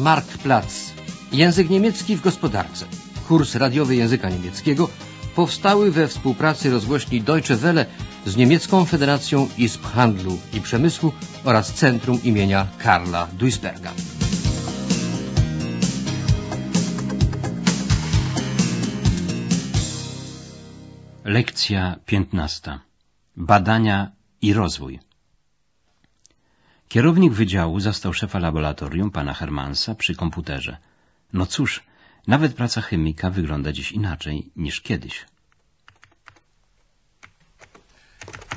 Marktplatz. Język niemiecki w gospodarce. Kurs radiowy języka niemieckiego powstały we współpracy rozgłośni Deutsche Welle z Niemiecką Federacją Izb Handlu i Przemysłu oraz Centrum imienia Karla Duisberga. Lekcja piętnasta. Badania i rozwój. Kierownik wydziału zastał szefa laboratorium, pana Hermansa, przy komputerze. No cóż, nawet praca chemika wygląda dziś inaczej niż kiedyś.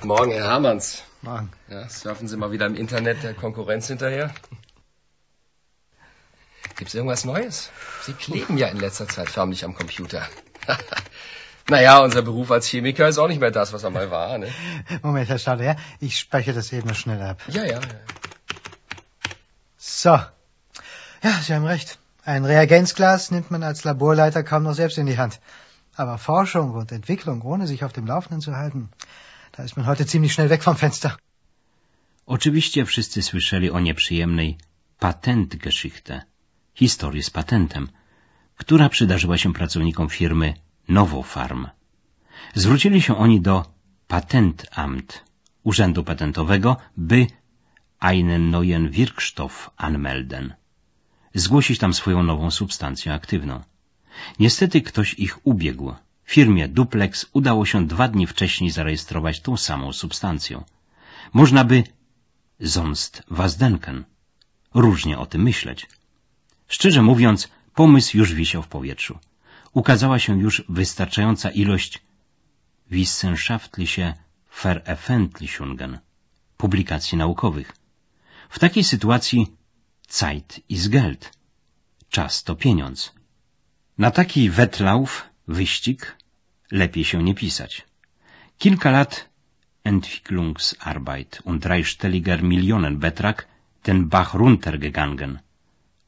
Morgen, Herr Hermanns. Morgen. Ja, surfen Sie mal wieder im Internet der Konkurrenz hinterher? Gibt's irgendwas Neues? Sie kleben ja in letzter Zeit förmlich am Computer. naja, unser Beruf als Chemiker ist auch nicht mehr das, was er mal war. Ne? Moment, Herr Stauder, ja? Ich speichere das eben schnell ab. Ja, ja. So. Ja, Sie haben recht. Ein Reagenzglas nimmt man als Laborleiter kaum noch selbst in die Hand. Aber Forschung und Entwicklung, ohne sich auf dem Laufenden zu halten, da ist man heute ziemlich schnell weg vom Fenster. Oczywiście wszyscy słyszeli o nieprzyjemnej Patentgeschichte, historii z patentem, która przydarzyła się pracownikom firmy Novofarm. Zwrócili się oni do Patentamt, Urzędu Patentowego, by einen neuen Wirkstoff anmelden. Zgłosić tam swoją nową substancję aktywną. Niestety ktoś ich ubiegł. Firmie Duplex udało się dwa dni wcześniej zarejestrować tą samą substancję. Można by sonst was denken. Różnie o tym myśleć. Szczerze mówiąc, pomysł już wisiał w powietrzu. Ukazała się już wystarczająca ilość wissenschaftliche Veröffentlichungen, publikacji naukowych. W takiej sytuacji Zeit ist Geld. Czas to pieniądz. Na taki Wettlauf, wyścig, lepiej się nie pisać. Kilka lat Entwicklungsarbeit und dreistelliger Millionenbetrag ten Bach runtergegangen.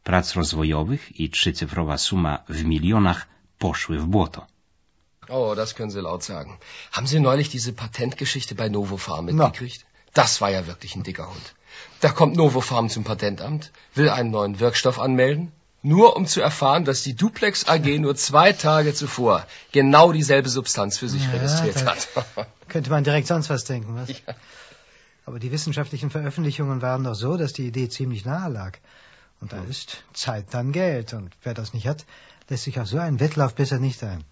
Prac rozwojowych i trzycyfrowa suma w milionach poszły w błoto. Oh, das können Sie laut sagen. Haben Sie neulich diese Patentgeschichte bei Novofarm mitgekriegt? Das war ja wirklich ein dicker Hund. Da kommt Novofarm zum Patentamt, will einen neuen Wirkstoff anmelden, nur um zu erfahren, dass die Duplex AG nur zwei Tage zuvor genau dieselbe Substanz für sich Ja, registriert hat. Könnte man direkt sonst was denken, was? Ja. Aber die wissenschaftlichen Veröffentlichungen waren doch so, dass die Idee ziemlich nahe lag. Und da ist Zeit dann Geld. Und wer das nicht hat, lässt sich auf so einen Wettlauf besser nicht ein.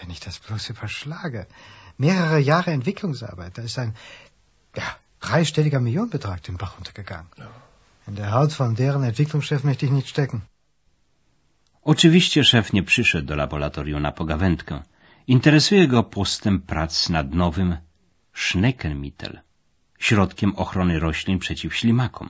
Wenn ich das bloß überschlage. Mehrere Jahre Entwicklungsarbeit. Da ist ein, ja, dreistelliger Millionenbetrag den Bach runtergegangen. In der Haut von deren Entwicklungschef möchte ich nicht stecken. Oczywiście szef nie przyszedł do laboratorium na pogawędkę. Interesuje go postęp prac nad nowym Schneckenmittel, środkiem ochrony roślin przeciw ślimakom.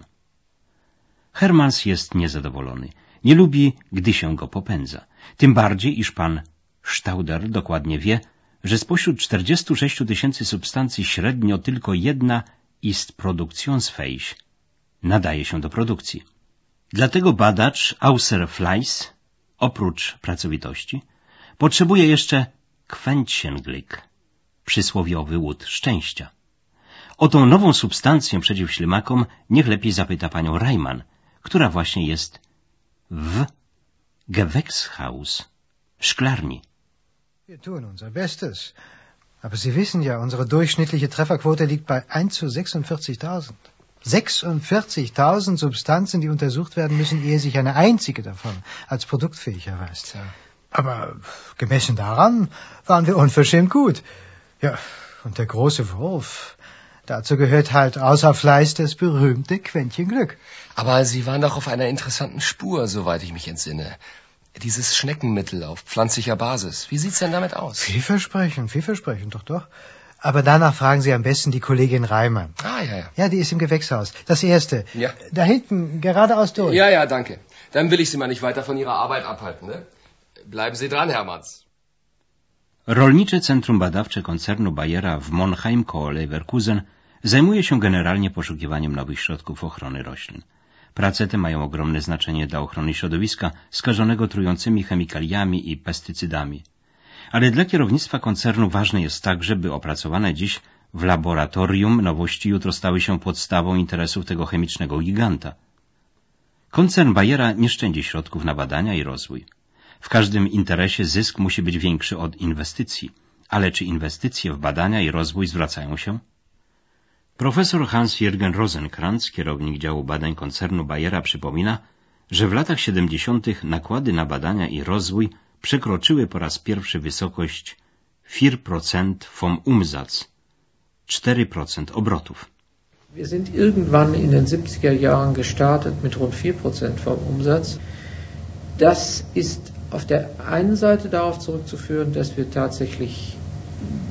Hermans jest niezadowolony. Nie lubi, gdy się go popędza. Tym bardziej, iż pan Stauder dokładnie wie, że spośród 46 tysięcy substancji średnio tylko jedna ist produktionsfähig. Nadaje się do produkcji. Dlatego badacz außer Fleiss, oprócz pracowitości, potrzebuje jeszcze Quäntchenglück, przysłowiowy łód szczęścia. O tą nową substancję przeciw ślimakom niech lepiej zapyta panią Reimann, która właśnie jest w Gewächshaus, szklarni. Wir tun unser Bestes. Aber Sie wissen ja, unsere durchschnittliche Trefferquote liegt bei 1 zu 46.000. 46.000 Substanzen, die untersucht werden müssen, ehe sich eine einzige davon als produktfähig erweist. Tja. Aber gemessen daran waren wir unverschämt gut. Ja, und der große Wurf. Dazu gehört halt außer Fleiß das berühmte Quäntchen Glück. Aber Sie waren doch auf einer interessanten Spur, soweit ich mich entsinne. Dieses Schneckenmittel auf pflanzlicher Basis. Wie sieht's denn damit aus? Vielversprechend, vielversprechend, doch, doch. Aber danach fragen Sie am besten die Kollegin Reimann. Ah, ja, ja. Ja, die ist im Gewächshaus. Das erste. Ja. Da hinten, geradeaus durch. Ja, ja, danke. Dann will ich Sie mal nicht weiter von Ihrer Arbeit abhalten, ne? Bleiben Sie dran, Hermanns. Rolnicze Centrum Badawcze koncernu Bayera w Monheim koło Leverkusen zajmuje się generalnie poszukiwaniem nowych środków ochrony roślin. Prace te mają ogromne znaczenie dla ochrony środowiska skażonego trującymi chemikaliami i pestycydami. Ale dla kierownictwa koncernu ważne jest także, by opracowane dziś w laboratorium nowości jutro stały się podstawą interesów tego chemicznego giganta. Koncern Bayera nie szczędzi środków na badania i rozwój. W każdym interesie zysk musi być większy od inwestycji. Ale czy inwestycje w badania i rozwój zwracają się? Profesor Hans-Jürgen Rosenkrantz, kierownik działu badań koncernu Bayera, przypomina, że w latach 70. nakłady na badania i rozwój przekroczyły po raz pierwszy wysokość 4% vom Umsatz, 4% obrotów. Wir sind irgendwann in den 70er Jahren gestartet mit rund 4% vom Umsatz. Das ist auf der einen Seite darauf zurückzuführen, dass wir tatsächlich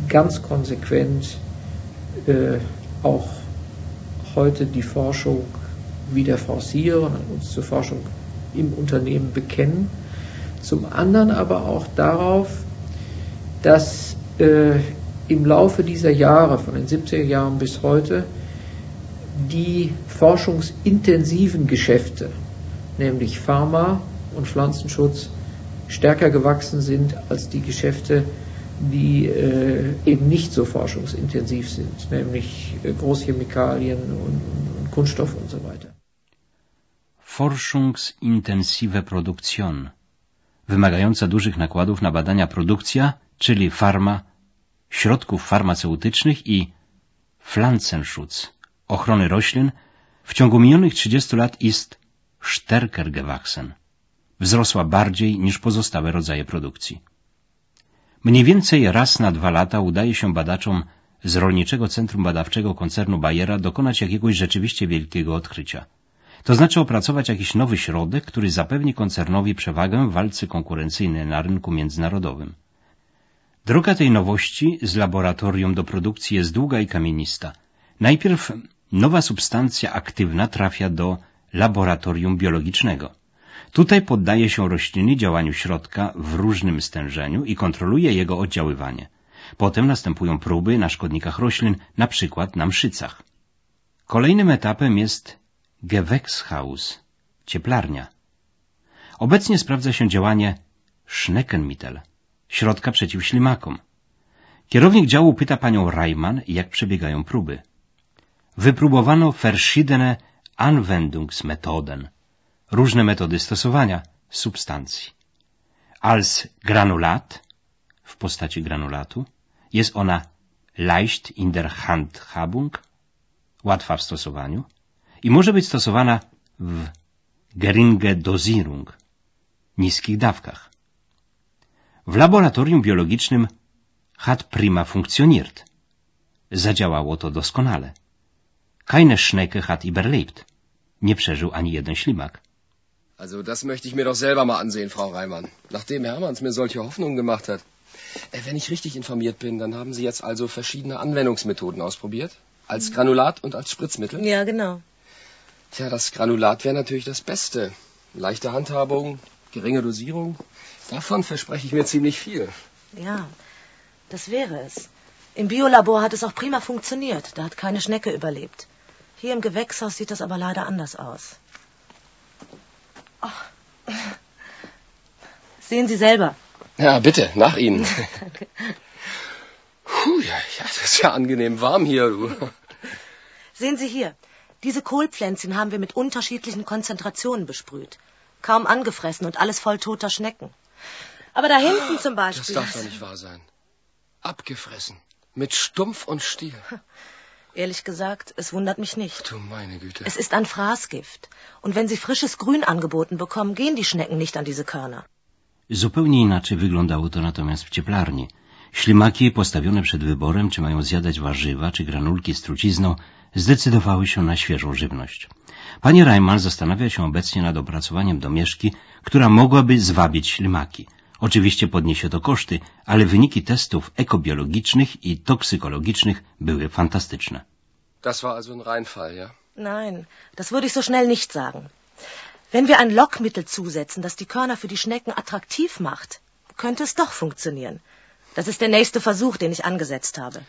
ganz konsequent äh, auch heute die Forschung wieder forcieren und uns zur Forschung im Unternehmen bekennen. Zum anderen aber auch darauf, dass äh, im Laufe dieser Jahre, von den 70er Jahren bis heute, die forschungsintensiven Geschäfte, nämlich Pharma und Pflanzenschutz, stärker gewachsen sind als die Geschäfte, die äh, eben nicht so forschungsintensiv sind, nämlich äh, Großchemikalien und, und Kunststoff und so weiter. Forschungsintensive Produktion, wymagająca dużych nakładów na badania produkcja, czyli farma, środków farmaceutycznych i Pflanzenschutz, ochrony roślin, w ciągu minionych 30 lat ist stärker gewachsen. Wzrosła bardziej niż pozostałe rodzaje produkcji. Mniej więcej raz na dwa lata udaje się badaczom z Rolniczego Centrum Badawczego koncernu Bayera dokonać jakiegoś rzeczywiście wielkiego odkrycia. To znaczy opracować jakiś nowy środek, który zapewni koncernowi przewagę w walce konkurencyjnej na rynku międzynarodowym. Droga tej nowości z laboratorium do produkcji jest długa i kamienista. Najpierw nowa substancja aktywna trafia do laboratorium biologicznego. Tutaj poddaje się rośliny działaniu środka w różnym stężeniu i kontroluje jego oddziaływanie. Potem następują próby na szkodnikach roślin, na przykład na mszycach. Kolejnym etapem jest Gewächshaus, cieplarnia. Obecnie sprawdza się działanie Schneckenmittel, środka przeciw ślimakom. Kierownik działu pyta panią Reimann, jak przebiegają próby. Wypróbowano verschiedene Anwendungsmethoden, różne metody stosowania substancji. Als Granulat, w postaci granulatu, jest ona leicht in der Handhabung, łatwa w stosowaniu i może być stosowana w geringe Dosierung, niskich dawkach. W laboratorium biologicznym hat prima funktioniert. Zadziałało to doskonale. Keine Schnecke hat überlebt. Nie przeżył ani jeden ślimak. Also das möchte ich mir doch selber mal ansehen, Frau Reimann. Nachdem Hermanns mir solche Hoffnungen gemacht hat. Äh, wenn ich richtig informiert bin, dann haben Sie jetzt also verschiedene Anwendungsmethoden ausprobiert? Als Granulat und als Spritzmittel? Ja, genau. Tja, das Granulat wäre natürlich das Beste. Leichte Handhabung, geringe Dosierung. Davon verspreche ich mir ziemlich viel. Ja, das wäre es. Im Biolabor hat es auch prima funktioniert. Da hat keine Schnecke überlebt. Hier im Gewächshaus sieht das aber leider anders aus. Sehen Sie selber. Ja, bitte, nach Ihnen. Danke. Puh, ja, ja, das ist ja angenehm warm hier, du. Sehen Sie hier. Diese Kohlpflänzchen haben wir mit unterschiedlichen Konzentrationen besprüht. Kaum angefressen und alles voll toter Schnecken. Aber da hinten zum Beispiel. Das darf doch nicht wahr sein. Abgefressen. Mit Stumpf und Stiel. Ehrlich gesagt, es wundert mich nicht. Du meine Güte. Es ist ein Fraßgift. Und wenn Sie frisches Grün angeboten bekommen, gehen die Schnecken nicht an diese Körner. Zupełnie inaczej wyglądało to natomiast w cieplarni. Ślimaki postawione przed wyborem, czy mają zjadać warzywa, czy granulki z trucizną, zdecydowały się na świeżą żywność. Pani Reimann zastanawia się obecnie nad opracowaniem domieszki, która mogłaby zwabić ślimaki. Oczywiście podniesie to koszty, ale wyniki testów ekobiologicznych i toksykologicznych były fantastyczne. Das war also ein Reinfall, ja? Nein, das würde ich so schnell nicht sagen. Wenn wir ein Lockmittel zusetzen, das die Körner für die Schnecken attraktiv macht, könnte es doch funktionieren. Das ist der nächste Versuch, den ich angesetzt habe.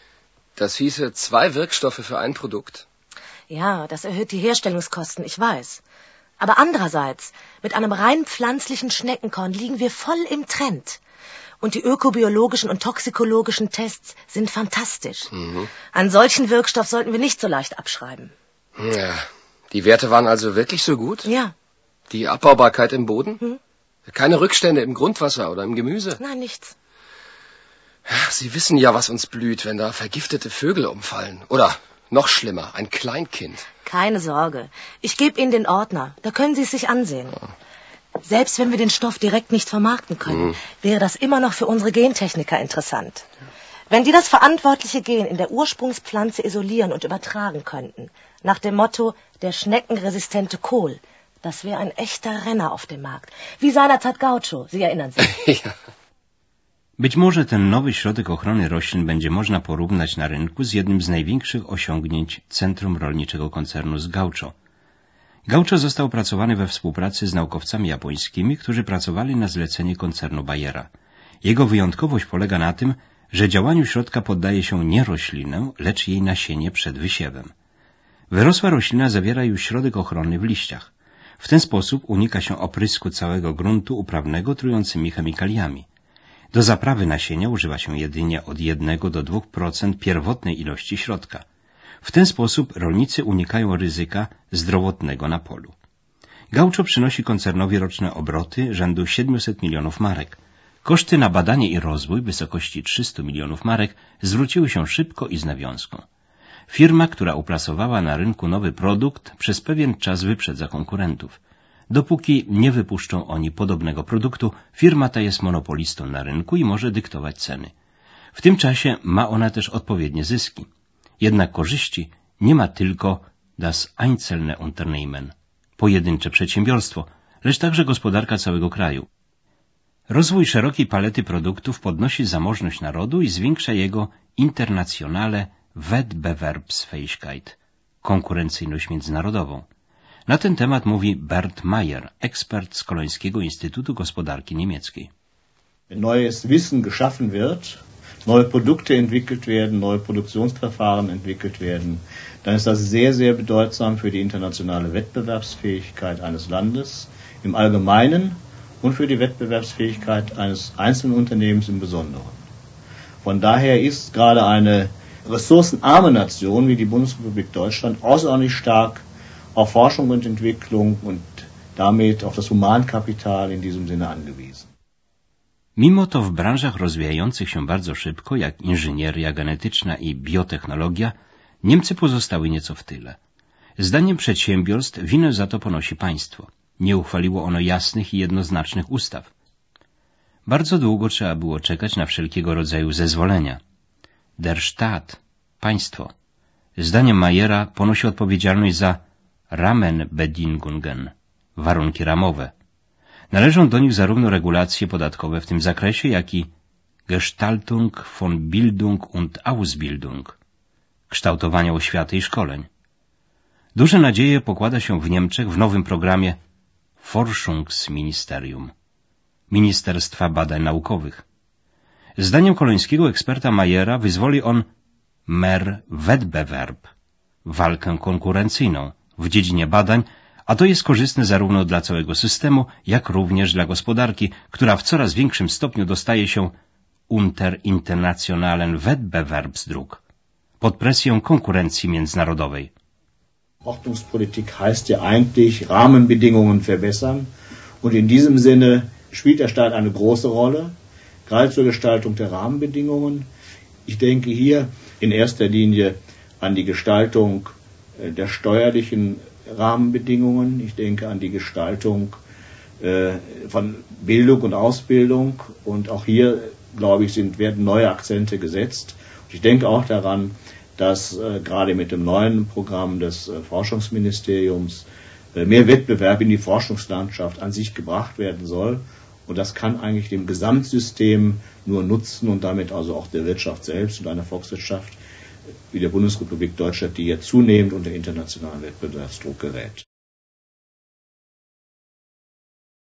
Das hieße zwei Wirkstoffe für ein Produkt. Ja, das erhöht die Herstellungskosten, ich weiß. Aber andererseits, mit einem rein pflanzlichen Schneckenkorn liegen wir voll im Trend. Und die ökobiologischen und toxikologischen Tests sind fantastisch. Mhm. Einen solchen Wirkstoff sollten wir nicht so leicht abschreiben. Ja, die Werte waren also wirklich so gut? Ja, Die Abbaubarkeit im Boden? Hm? Keine Rückstände im Grundwasser oder im Gemüse? Nein, nichts. Sie wissen ja, was uns blüht, wenn da vergiftete Vögel umfallen. Oder noch schlimmer, ein Kleinkind. Keine Sorge. Ich gebe Ihnen den Ordner. Da können Sie es sich ansehen. Selbst wenn wir den Stoff direkt nicht vermarkten können, mhm. wäre das immer noch für unsere Gentechniker interessant. Wenn die das verantwortliche Gen in der Ursprungspflanze isolieren und übertragen könnten, nach dem Motto der schneckenresistente Kohl, das wäre ein echter Renner auf dem Markt. Wie seinerzeit Gaucho, Sie erinnern sich. ja. Być może ten nowy środek ochrony roślin będzie można porównać na rynku z jednym z największych osiągnięć Centrum Rolniczego Koncernu z Gaucho. Gaucho został opracowany we współpracy z naukowcami japońskimi, którzy pracowali na zlecenie koncernu Bayera. Jego wyjątkowość polega na tym, że działaniu środka poddaje się nie roślinę, lecz jej nasienie przed wysiewem. Wyrosła roślina zawiera już środek ochronny w liściach. W ten sposób unika się oprysku całego gruntu uprawnego trującymi chemikaliami. Do zaprawy nasienia używa się jedynie od 1 do 2% pierwotnej ilości środka. W ten sposób rolnicy unikają ryzyka zdrowotnego na polu. Gaucho przynosi koncernowi roczne obroty rzędu 700 milionów marek. Koszty na badanie i rozwój wysokości 300 milionów marek zwróciły się szybko i z nawiązką. Firma, która uplasowała na rynku nowy produkt, przez pewien czas wyprzedza konkurentów. Dopóki nie wypuszczą oni podobnego produktu, firma ta jest monopolistą na rynku i może dyktować ceny. W tym czasie ma ona też odpowiednie zyski. Jednak korzyści nie ma tylko das einzelne Unternehmen, pojedyncze przedsiębiorstwo, lecz także gospodarka całego kraju. Rozwój szerokiej palety produktów podnosi zamożność narodu i zwiększa jego internacjonale Wettbewerbsfähigkeit, konkurencyjność międzynarodową. Na ten temat mówi Bert Mayer, ekspert z Kolońskiego Instytutu Gospodarki Niemieckiej. Neues Wissen geschaffen wird, neue Produkte entwickelt werden, neue Produktionsverfahren entwickelt werden, dann ist das sehr, sehr bedeutsam für die internationale Wettbewerbsfähigkeit eines Landes im Allgemeinen und für die Wettbewerbsfähigkeit eines einzelnen Unternehmens im Besonderen. Von daher ist gerade eine ressourcenarme wie die Bundesrepublik Deutschland außerordentlich stark auf Forschung und Entwicklung und damit auf das Humankapital in diesem Sinne angewiesen. Mimo to w branżach rozwijających się bardzo szybko, jak inżynieria genetyczna i biotechnologia, Niemcy pozostały nieco w tyle. Zdaniem przedsiębiorstw winę za to ponosi państwo. Nie uchwaliło ono jasnych i jednoznacznych ustaw. Bardzo długo trzeba było czekać na wszelkiego rodzaju zezwolenia. Der Staat, państwo, zdaniem Majera ponosi odpowiedzialność za Rahmenbedingungen, warunki ramowe. Należą do nich zarówno regulacje podatkowe w tym zakresie, jak i Gestaltung von Bildung und Ausbildung, kształtowania oświaty i szkoleń. Duże nadzieje pokłada się w Niemczech w nowym programie Forschungsministerium, Ministerstwa Badań Naukowych. Zdaniem kolońskiego eksperta Majera wyzwoli on mer Wettbewerb, walkę konkurencyjną, w dziedzinie badań, a to jest korzystne zarówno dla całego systemu, jak również dla gospodarki, która w coraz większym stopniu dostaje się unter internationalen Wettbewerbsdruck, pod presją konkurencji międzynarodowej. Ordnungspolitik heißt ja eigentlich Rahmenbedingungen verbessern und in diesem Sinne spielt der Staat eine große Rolle, gerade zur Gestaltung der Rahmenbedingungen. Ich denke hier in erster Linie an die Gestaltung Äh, der steuerlichen Rahmenbedingungen. Ich denke an die Gestaltung äh, von Bildung und Ausbildung. Und auch hier, glaube ich, sind, werden neue Akzente gesetzt. Ich denke auch daran, dass äh, gerade mit dem neuen Programm des Forschungsministeriums mehr Wettbewerb in die Forschungslandschaft an sich gebracht werden soll. Und das kann eigentlich dem Gesamtsystem nur nutzen und damit also auch der Wirtschaft selbst und einer Volkswirtschaft wie der Bundesrepublik Deutschland, die ja zunehmend unter internationalen Wettbewerbsdruck gerät.